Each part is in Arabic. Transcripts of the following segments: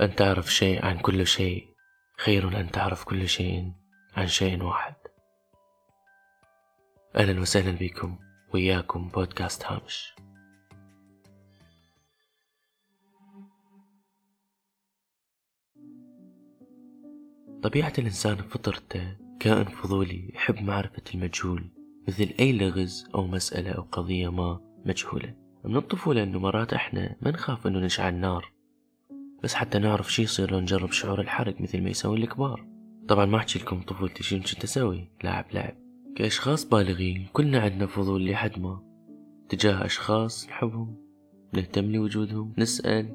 أن تعرف شيء عن كل شيء. خير أن تعرف كل شيء عن شيء واحد. أهلا وسهلا بكم وياكم بودكاست هامش. طبيعة الإنسان بفطرته كائن فضولي يحب معرفة المجهول مثل أي لغز أو مسألة أو قضية ما مجهولة. من الطفولة أنه مرات إحنا ما نخاف أنه نشعل نار. بس حتى نعرف شي يصير لو نجرب شعور الحرق مثل ما يسوي الكبار. طبعا ما أحكي لكم طفولتي شي كنت أسوي. لعب لعب. كأشخاص بالغين كلنا عندنا فضول لحد ما. تجاه أشخاص نحبهم نهتم لوجودهم نسأل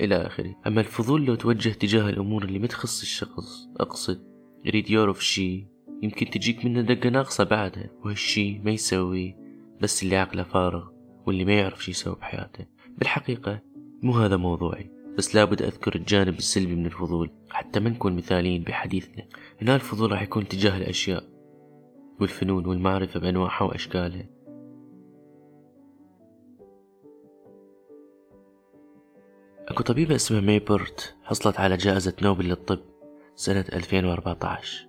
إلى آخره. أما الفضول لو توجه تجاه الأمور اللي ما تخص الشخص أقصد يريد يعرف شي يمكن تجيك منه دقة ناقصة بعدها. وهالشي ما يسوي بس اللي عقله فارغ واللي ما يعرف شي يسوي بحياته. بالحقيقة مو هذا موضوعي. بس لابد أذكر الجانب السلبي من الفضول حتى ما نكون مثاليين بحديثنا. هنا الفضول راح يكون تجاه الأشياء والفنون والمعرفة بأنواعها وأشكالها. أكو طبيبة اسمها ميبرت حصلت على جائزة نوبل للطب سنة 2014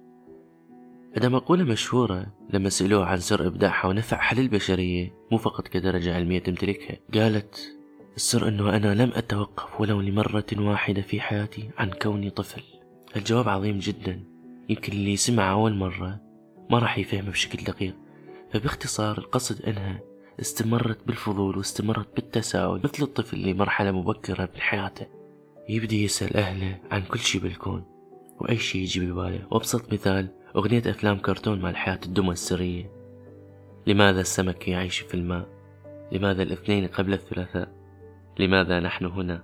عندها مقولة مشهورة لما سألوها عن سر إبداعها ونفع حل البشرية مو فقط كدرجة علمية تمتلكها قالت السر أنه أنا لم أتوقف ولو لمرة واحدة في حياتي عن كوني طفل. الجواب عظيم جدا. يمكن اللي سمع أول مرة ما راح يفهمه بشكل دقيق. فباختصار القصد أنها استمرت بالفضول واستمرت بالتساؤل مثل الطفل اللي مرحلة مبكرة من حياته. يبدي يسأل أهله عن كل شي بالكون وأي شي يجي بباله. وأبسط مثال أغنية أفلام كرتون مع الحياة الدمى السرية. لماذا السمك يعيش في الماء؟ لماذا الاثنين قبل الثلاثاء؟ لماذا نحن هنا؟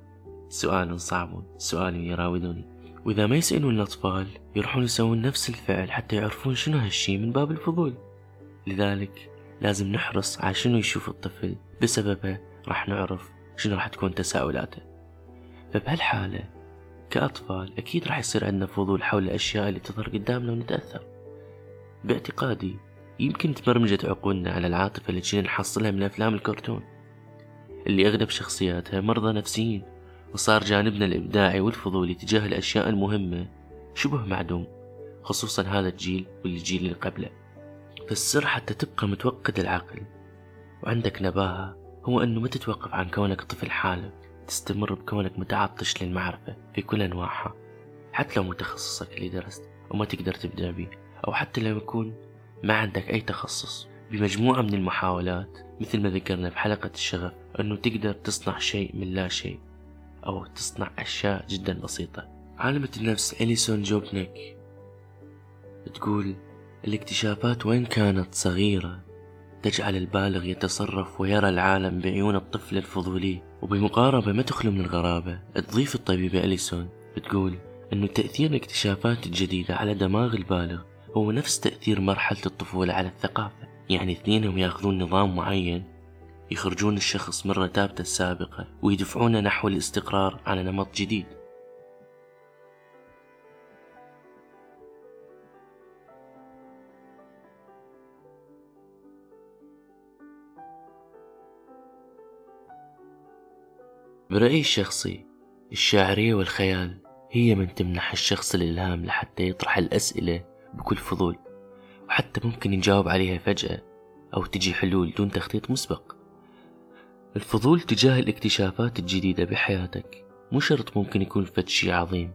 سؤال صعب سؤال يراودني. وإذا ما يسألون الأطفال يروحون يسوون نفس الفعل حتى يعرفون شنو هالشي من باب الفضول. لذلك لازم نحرص على شنو يشوف الطفل بسببه راح نعرف شنو راح تكون تساؤلاته. فبهالحالة كأطفال أكيد راح يصير عندنا فضول حول الأشياء اللي تظهر قدامنا ونتأثر. باعتقادي يمكن تبرمجت عقولنا على العاطفة اللي كنا نحصلها من أفلام الكرتون. اللي أغلب شخصياتها مرضى نفسيين وصار جانبنا الإبداعي والفضولي تجاه الأشياء المهمة شبه معدوم خصوصا هذا الجيل والجيل اللي قبله. فالسر حتى تبقى متوقد العقل وعندك نباهة هو أنه ما تتوقف عن كونك طفل حالك تستمر بكونك متعطش للمعرفة في كل أنواعها حتى لو مو تخصصك اللي درست وما تقدر تبدع به أو حتى لو يكون ما عندك أي تخصص. بمجموعة من المحاولات مثل ما ذكرنا بحلقة الشغف أنه تقدر تصنع شيء من لا شيء أو تصنع أشياء جدا بسيطة. عالمة النفس إليسون جوبنيك تقول الاكتشافات وين كانت صغيرة تجعل البالغ يتصرف ويرى العالم بعيون الطفل الفضولي وبمقاربة ما تخلو من الغرابة. تضيف الطبيبة أليسون بتقول أنه تأثير الاكتشافات الجديدة على دماغ البالغ هو نفس تأثير مرحلة الطفولة على الثقافة. يعني اثنينهم ياخذون نظام معين يخرجون الشخص من رتابته السابقة ويدفعونه نحو الاستقرار على نمط جديد. برأيي الشخصي الشاعرية والخيال هي من تمنح الشخص الإلهام لحتى يطرح الأسئلة بكل فضول. وحتى ممكن يجاوب عليها فجأة أو تجي حلول دون تخطيط مسبق. الفضول تجاه الاكتشافات الجديدة بحياتك مو شرط ممكن يكون فد شي عظيم.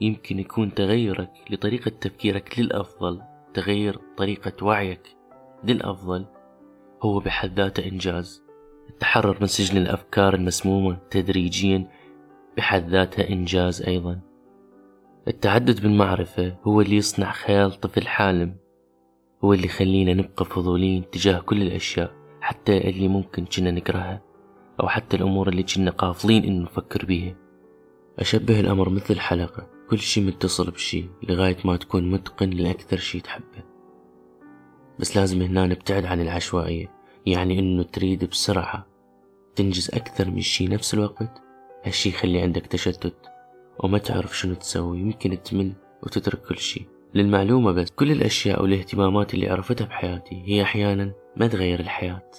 يمكن يكون تغيرك لطريقة تفكيرك للأفضل تغير طريقة وعيك للأفضل هو بحد ذاته إنجاز. التحرر من سجن الأفكار المسمومة تدريجيا بحد ذاته إنجاز أيضا. التعدد بالمعرفة هو اللي يصنع خيال طفل حالم. هو اللي يخلينا نبقى فضولين تجاه كل الأشياء حتى اللي ممكن كنا نكرهها أو حتى الأمور اللي كنا قافلين إنه نفكر بيها. أشبه الأمر مثل الحلقة كل شي متصل بشي لغاية ما تكون متقن لأكثر شي تحبه. بس لازم هنا نبتعد عن العشوائية يعني إنه تريد بسرعة تنجز أكثر من شي نفس الوقت؟ هالشي يخلي عندك تشتت. وما تعرف شنو تسوي يمكن تمل وتترك كل شي. للمعلومة بس كل الأشياء والاهتمامات اللي عرفتها بحياتي هي أحيانا ما تغير الحياة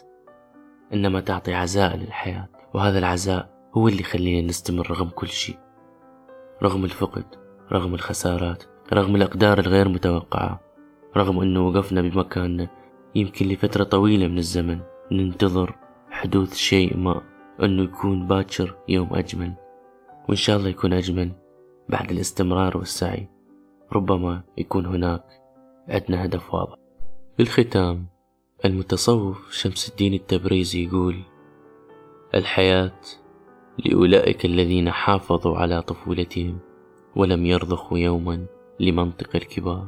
إنما تعطي عزاء للحياة وهذا العزاء هو اللي يخلينا نستمر رغم كل شي. رغم الفقد رغم الخسارات رغم الأقدار الغير متوقعة رغم أنه وقفنا بمكاننا. يمكن لفترة طويلة من الزمن ننتظر حدوث شيء ما أنه يكون باكر يوم أجمل. وإن شاء الله يكون أجمل بعد الاستمرار والسعي. ربما يكون هناك عندنا هدف واضح. بالختام المتصوف شمس الدين التبريزي يقول الحياة لأولئك الذين حافظوا على طفولتهم ولم يرضخوا يوما لمنطق الكبار.